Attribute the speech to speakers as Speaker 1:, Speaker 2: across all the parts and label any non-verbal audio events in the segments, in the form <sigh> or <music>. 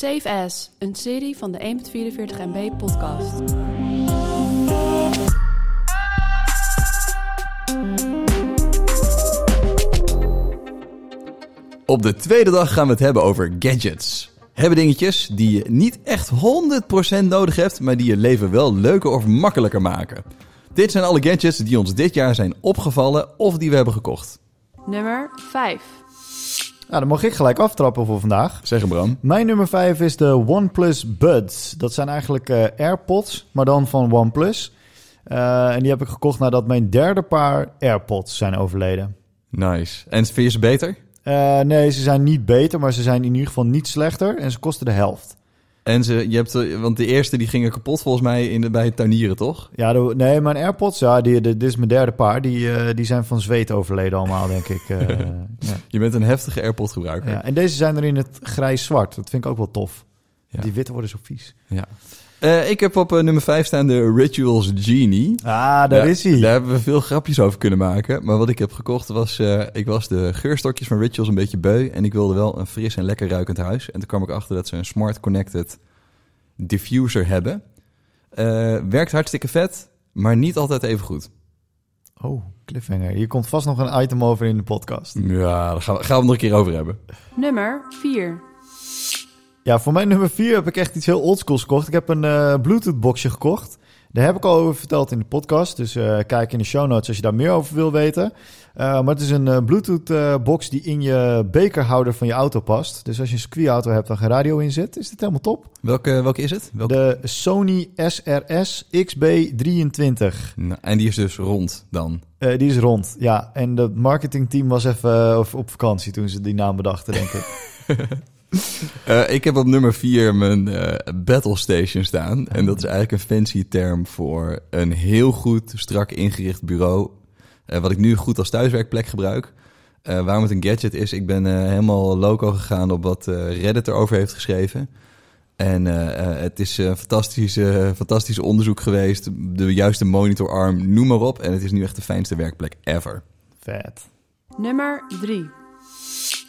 Speaker 1: Safe As, een serie van de 1.44 MB podcast.
Speaker 2: Op de tweede dag gaan we het hebben over gadgets. Hebben dingetjes die je niet echt 100% nodig hebt, maar die je leven wel leuker of makkelijker maken. Dit zijn alle gadgets die ons dit jaar zijn opgevallen of die we hebben gekocht.
Speaker 1: Nummer 5.
Speaker 3: Nou, dan mag ik gelijk aftrappen voor vandaag.
Speaker 2: Zeg Bram.
Speaker 3: Mijn nummer 5 is de OnePlus Buds. Dat zijn eigenlijk eh, AirPods, maar dan van OnePlus. Eh, en die heb ik gekocht nadat mijn derde paar AirPods zijn overleden.
Speaker 2: Nice. En vind je ze beter?
Speaker 3: Eh, nee, ze zijn niet beter, maar ze zijn in ieder geval niet slechter. En ze kosten de helft.
Speaker 2: En ze, je hebt, eh, want de eerste die gingen kapot volgens mij in de, bij het tuinieren, toch?
Speaker 3: Ja, de- nee, mijn AirPods, ja, die, de- dit is mijn derde paar. Die, eh, die zijn van zweet overleden allemaal, denk ik. eh, <laughs> ja.
Speaker 2: Je bent een heftige AirPod gebruiker.
Speaker 3: Ja, en deze zijn er in het grijs-zwart. Dat vind ik ook wel tof.
Speaker 2: Ja.
Speaker 3: Die witte worden zo vies.
Speaker 2: Ja. Eh, ik heb op eh, nummer 5 staan de Rituals Genie.
Speaker 3: Ah, daar
Speaker 2: Ja,
Speaker 3: is hij.
Speaker 2: Daar hebben we veel grapjes over kunnen maken. Maar wat ik heb gekocht was... eh, ik was de geurstokjes van Rituals een beetje beu. En ik wilde wel een fris en lekker ruikend huis. En toen kwam ik achter dat ze een smart connected diffuser hebben. Eh, werkt hartstikke vet, maar niet altijd even goed.
Speaker 3: Oh, cliffhanger. Hier komt vast nog een item over in de podcast.
Speaker 2: Ja, daar gaan we, gaan we het nog een keer over hebben.
Speaker 1: Nummer 4.
Speaker 3: Ja, voor mijn nummer 4 heb ik echt iets heel oldschools gekocht. Ik heb een eh, Bluetooth boxje gekocht. Daar heb ik al over verteld in de podcast. Dus eh, kijk in de show notes als je daar meer over wil weten. Eh, maar het is een eh, Bluetooth eh, box die in je bekerhouder van je auto past. Dus als je een circuitauto hebt waar geen radio in zit, is dit helemaal top.
Speaker 2: Welke, welke is het? Welke?
Speaker 3: De Sony SRS XB23.
Speaker 2: Nou, en die is dus rond dan.
Speaker 3: Die is rond, ja. En het marketingteam was even op vakantie toen ze die naam bedachten, denk ik. <laughs> <laughs>
Speaker 2: Eh, ik heb op nummer 4 mijn eh, Battle Station staan. En dat is eigenlijk een fancy term voor een heel goed, strak ingericht bureau. eh, wat ik nu goed als thuiswerkplek gebruik. Eh, waarom het een gadget is, ik ben eh, helemaal loco gegaan op wat eh, Reddit erover heeft geschreven. En eh, eh, het is een fantastisch, eh, fantastisch onderzoek geweest. De juiste monitorarm, noem maar op. En het is nu echt de fijnste werkplek ever.
Speaker 3: Vet.
Speaker 1: Nummer 3.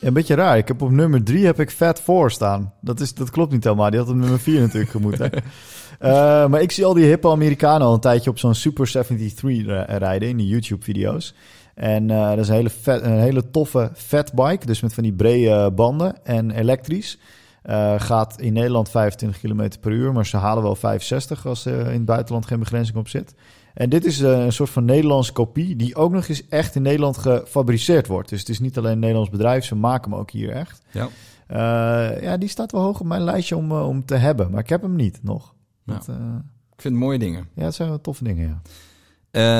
Speaker 3: Een beetje raar. Ik heb op nummer 3 heb ik Fat 4 staan. Dat, is, dat klopt niet helemaal. Die had op nummer 4 <laughs> natuurlijk gemoeten. Eh, maar ik zie al die hippe Amerikanen al een tijdje op zo'n Super 73 ri- rijden in die YouTube-video's. En eh, dat is een hele, vet, een hele toffe fatbike. Dus met van die brede banden en elektrisch. Eh, gaat in Nederland 25 km per uur, maar ze halen wel 65 als er in het buitenland geen begrenzing op zit. En dit is eh, een soort van Nederlandse kopie die ook nog eens echt in Nederland gefabriceerd wordt. Dus het is niet alleen een Nederlands bedrijf, ze maken hem ook hier echt.
Speaker 2: Ja.
Speaker 3: Eh, ja, die staat wel hoog op mijn lijstje om, eh, om te hebben, maar ik heb hem niet nog.
Speaker 2: Ja.
Speaker 3: Dat,
Speaker 2: Ik vind het mooie dingen.
Speaker 3: ja, het zijn wel toffe dingen, ja.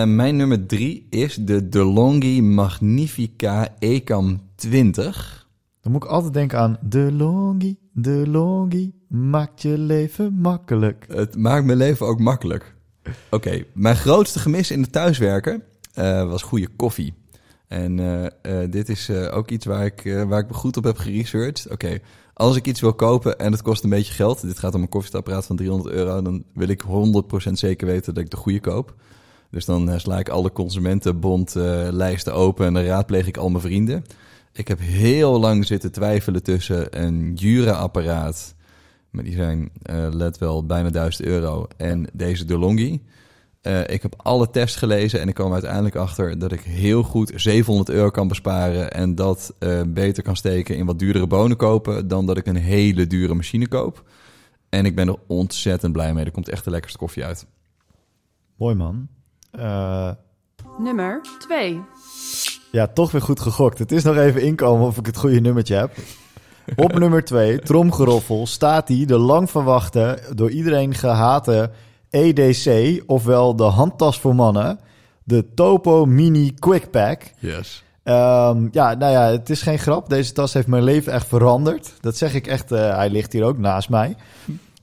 Speaker 2: Mijn nummer drie is de DeLonghi Magnifica Ecam 20.
Speaker 3: Dan moet ik altijd denken aan de longi, de longi, maakt je leven makkelijk.
Speaker 2: Het maakt mijn leven ook makkelijk. Oké, mijn grootste gemis in het thuiswerken eh, was goede koffie. En eh, eh, dit is ook iets waar ik, waar ik me goed op heb geresearched. Oké, als ik iets wil kopen en het kost een beetje geld... dit gaat om een koffiezetapparaat van 300 euro... dan wil ik 100% zeker weten dat ik de goede koop. Dus dan sla ik alle consumentenbondlijsten open... en dan raadpleeg ik al mijn vrienden. Ik heb heel lang zitten twijfelen tussen een Jura-apparaat... maar die zijn, eh, let wel, bijna 1000 euro... en deze DeLonghi... Eh, ik heb alle tests gelezen en ik kwam uiteindelijk achter dat ik heel goed 700 euro kan besparen en dat eh, beter kan steken in wat duurdere bonen kopen dan dat ik een hele dure machine koop. En ik ben er ontzettend blij mee. Er komt echt de lekkerste koffie uit.
Speaker 3: Mooi man. Eh,
Speaker 1: Nummer 2.
Speaker 3: ja, toch weer goed gegokt. Het is nog even inkomen of ik het goede nummertje heb. Op nummer 2, tromgeroffel, staat hij de lang verwachte, door iedereen gehate EDC, ofwel de handtas voor mannen, de Topo Mini Quick Pack.
Speaker 2: Yes.
Speaker 3: Ehm, ja, nou ja, het is geen grap. Deze tas heeft mijn leven echt veranderd. Dat zeg ik echt. eh, hij ligt hier ook naast mij.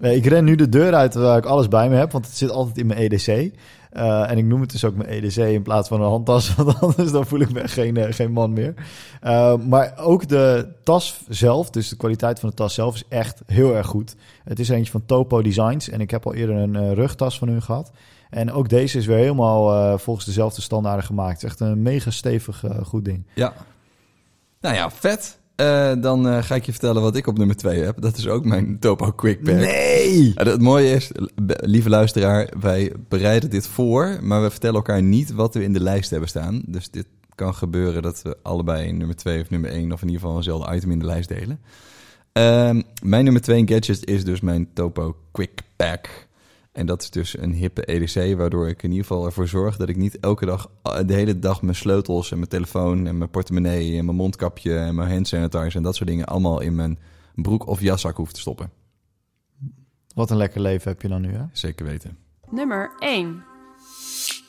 Speaker 3: Eh, ik ren nu de deur uit waar ik alles bij me heb, want het zit altijd in mijn EDC. Eh, en ik noem het dus ook mijn EDC in plaats van een handtas, <laughs> want anders dan voel ik me geen, eh, geen man meer. Eh, maar ook de tas zelf, dus de kwaliteit van de tas zelf, is echt heel erg goed. Het is eentje van Topo Designs en ik heb al eerder een rugtas van hun gehad. En ook deze is weer helemaal volgens dezelfde standaarden gemaakt. Echt een mega stevig goed ding.
Speaker 2: Ja. Nou ja, vet. Eh, dan eh, ga ik je vertellen wat ik op nummer 2 heb. Dat is ook mijn Topo Quick Pack.
Speaker 3: Nee!
Speaker 2: Het mooie is, lieve luisteraar, wij bereiden dit voor, maar we vertellen elkaar niet wat we in de lijst hebben staan. Dus dit kan gebeuren dat we allebei nummer 2 of nummer 1 of in ieder geval eenzelfde item in de lijst delen. Ehm, mijn nummer 2 gadget is dus mijn Topo Quick Pack. En dat is dus een hippe EDC, waardoor ik in ieder geval ervoor zorg dat ik niet elke dag, eh, de hele dag mijn sleutels en mijn telefoon en mijn portemonnee en mijn mondkapje en mijn hand sanitizer en dat soort dingen allemaal in mijn broek of jaszak hoef te stoppen.
Speaker 3: Wat een lekker leven heb je dan nu, hè?
Speaker 2: Zeker weten.
Speaker 1: Nummer 1.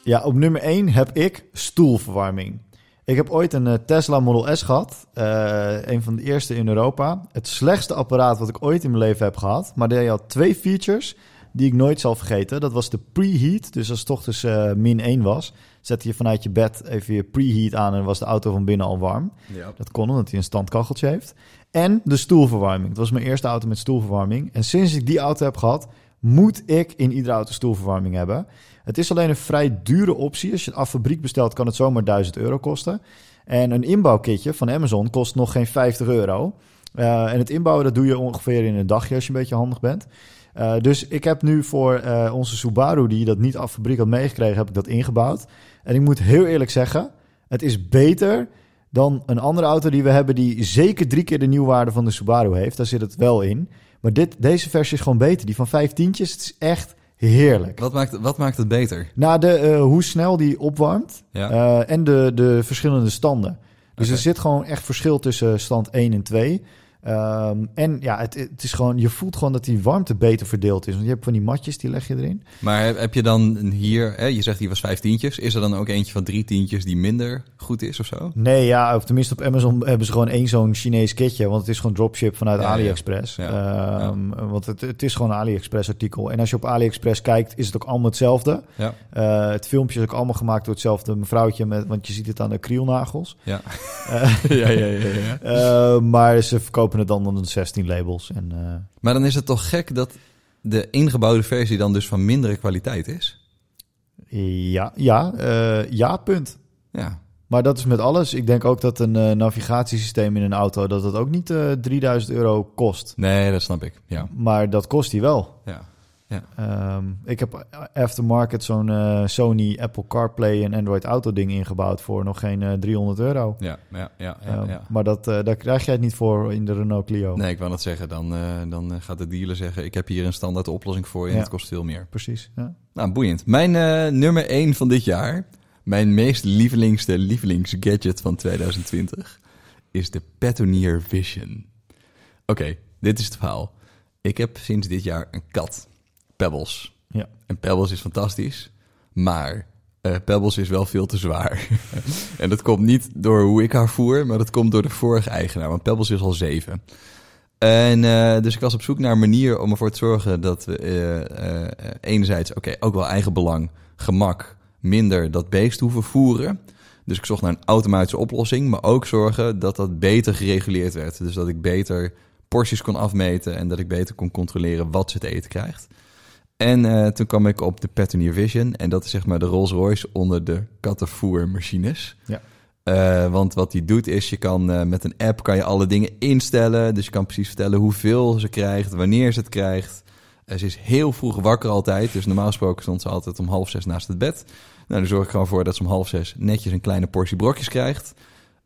Speaker 3: Ja, op nummer 1 heb ik stoelverwarming. Ik heb ooit een eh, Tesla Model S gehad. eh, een van de eerste in Europa. Het slechtste apparaat wat ik ooit in mijn leven heb gehad. Maar die had twee features die ik nooit zal vergeten. Dat was de preheat. Dus als het toch dus min 1 was, zette je vanuit je bed even je preheat aan en was de auto van binnen al warm.
Speaker 2: Ja.
Speaker 3: Dat kon omdat hij een standkacheltje heeft. En de stoelverwarming. Het was mijn eerste auto met stoelverwarming. En sinds ik die auto heb gehad, moet ik in iedere auto stoelverwarming hebben. Het is alleen een vrij dure optie. Als je het af fabriek bestelt, kan het zomaar 1000 euro kosten. En een inbouwkitje van Amazon kost nog geen 50 euro. Eh, en het inbouwen, dat doe je ongeveer in een dagje als je een beetje handig bent. Eh, dus ik heb nu voor eh, onze Subaru, die dat niet af fabriek had meegekregen, heb ik dat ingebouwd. En ik moet heel eerlijk zeggen, het is beter dan een andere auto die we hebben die zeker drie keer de nieuwwaarde van de Subaru heeft. Daar zit het wel in. Maar dit, deze versie is gewoon beter. Die van vijf tientjes, het is echt heerlijk.
Speaker 2: Wat maakt, wat maakt het beter?
Speaker 3: Nou, de, eh, hoe snel die opwarmt
Speaker 2: Ja.
Speaker 3: en de, de verschillende standen. Dus er zit gewoon echt verschil tussen stand 1 en 2. Ehm, en ja, het, het is gewoon, je voelt gewoon dat die warmte beter verdeeld is. Want je hebt van die matjes, die leg je erin.
Speaker 2: Maar heb, heb je dan hier, hè, je zegt die was vijf tientjes. Is er dan ook eentje van drie tientjes die minder goed is of zo?
Speaker 3: Nee, ja, of tenminste op Amazon hebben ze gewoon één zo'n Chinees kitje. Want het is gewoon dropship vanuit
Speaker 2: Ja.
Speaker 3: AliExpress.
Speaker 2: Ja,
Speaker 3: Ehm, Want het, het is gewoon een AliExpress artikel. En als je op AliExpress kijkt, is het ook allemaal hetzelfde.
Speaker 2: Ja.
Speaker 3: Eh, het filmpje is ook allemaal gemaakt door hetzelfde mevrouwtje. Met, want je ziet het aan de krielnagels.
Speaker 2: Ja.
Speaker 3: Eh, <laughs>
Speaker 2: ja, ja, ja, ja. <laughs>
Speaker 3: eh, maar ze verkopen het dan de 16 labels. En, eh,
Speaker 2: Maar dan is het toch gek dat de ingebouwde versie dan dus van mindere kwaliteit is?
Speaker 3: ja, ja, eh, ja, punt.
Speaker 2: Ja.
Speaker 3: Maar dat is met alles. Ik denk ook dat een eh, navigatiesysteem in een auto... dat het ook niet eh 3000 euro kost.
Speaker 2: Nee, dat snap ik. Ja.
Speaker 3: Maar dat kost hij wel.
Speaker 2: Ja.
Speaker 3: Ehm, ik heb aftermarket zo'n eh, Sony Apple CarPlay en Android Auto ding ingebouwd... voor nog geen eh, 300 euro.
Speaker 2: Ja, ja, ja, ja,
Speaker 3: Ehm,
Speaker 2: ja.
Speaker 3: Maar dat, eh, daar krijg jij het niet voor in de Renault Clio.
Speaker 2: Nee, ik wou net zeggen, dan, eh, dan eh, gaat de dealer zeggen... ik heb hier een standaard oplossing voor en
Speaker 3: Ja.
Speaker 2: het kost veel meer.
Speaker 3: Precies, ja.
Speaker 2: Nou, boeiend. Mijn eh, nummer 1 van dit jaar, mijn meest lievelingste lievelingsgadget van 2020, is de Petonier Vision. Oké, dit is het verhaal. Ik heb sinds dit jaar een kat, Pebbles.
Speaker 3: Ja.
Speaker 2: En Pebbles is fantastisch, maar eh, Pebbles is wel veel te zwaar. <laughs> en dat komt niet door hoe ik haar voer, maar dat komt door de vorige eigenaar, want Pebbles is al zeven. En eh, dus ik was op zoek naar een manier om ervoor te zorgen dat we eh, enerzijds, oké, ook wel eigen belang, gemak, minder dat beest hoeven voeren. Dus ik zocht naar een automatische oplossing, maar ook zorgen dat dat beter gereguleerd werd. Dus dat ik beter porties kon afmeten en dat ik beter kon controleren wat ze te eten krijgt. En eh, toen kwam ik op de Petunier Vision en dat is zeg maar de Rolls Royce onder de kattenvoermachines.
Speaker 3: Ja.
Speaker 2: Eh, want wat die doet is, je kan eh, met een app kan je alle dingen instellen. Dus je kan precies vertellen hoeveel ze krijgt, wanneer ze het krijgt. Ze is heel vroeg wakker altijd. Dus normaal gesproken stond ze altijd om half zes naast het bed. Nou, dan zorg ik gewoon voor dat ze om half zes netjes een kleine portie brokjes krijgt.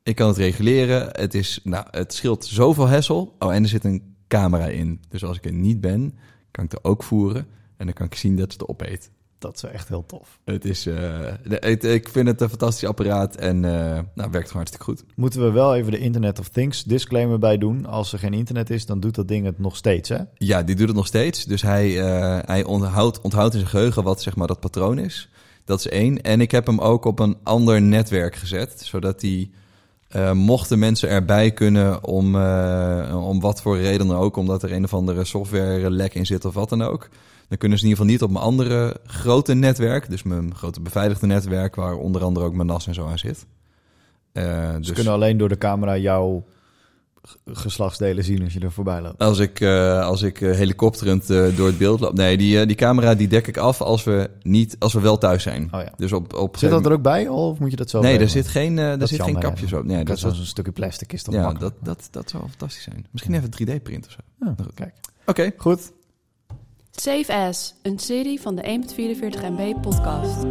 Speaker 2: Ik kan het reguleren. Het, is, nou, het scheelt zoveel hessel. Oh, en er zit een camera in. Dus als ik er niet ben, kan ik er ook voeren. En dan kan ik zien dat ze het opeet.
Speaker 3: Dat is echt heel tof.
Speaker 2: Het is, eh, ik vind het een fantastisch apparaat en eh nou, werkt gewoon hartstikke goed.
Speaker 3: Moeten we wel even de Internet of Things disclaimer bij doen. Als er geen internet is, dan doet dat ding het nog steeds, hè?
Speaker 2: Ja, die doet het nog steeds. Dus hij, eh, hij onthoudt, onthoudt in zijn geheugen wat zeg maar dat patroon is. Dat is één. En ik heb hem ook op een ander netwerk gezet, zodat hij, eh, mochten mensen erbij kunnen om, om wat voor reden dan ook, omdat er een of andere software lek in zit of wat dan ook, dan kunnen ze in ieder geval niet op mijn andere grote netwerk, dus mijn grote beveiligde netwerk, waar onder andere ook mijn NAS en zo aan zit. Eh,
Speaker 3: Ze
Speaker 2: dus
Speaker 3: kunnen alleen door de camera jouw geslachtsdelen zien als je er voorbij loopt.
Speaker 2: Als ik, eh, als ik eh, helikopterend door het beeld loop. Nee, die, die camera die dek ik af als we, niet, als we wel thuis zijn.
Speaker 3: Oh ja.
Speaker 2: Dus op, op
Speaker 3: Zit dat er ook bij of moet je dat zo
Speaker 2: Nee, er
Speaker 3: regelen?
Speaker 2: zit geen,
Speaker 3: is
Speaker 2: zit geen kapjes
Speaker 3: hè.
Speaker 2: op. Nee,
Speaker 3: Dat
Speaker 2: dat,
Speaker 3: is zo'n stukje plastic is toch
Speaker 2: ja,
Speaker 3: makkelijk.
Speaker 2: dat, dat, dat zou fantastisch zijn. Misschien even 3D-print of zo. Nou,
Speaker 3: kijk.
Speaker 2: Oké.
Speaker 3: Goed.
Speaker 1: Safe As, een serie van de 1.44 MB podcast.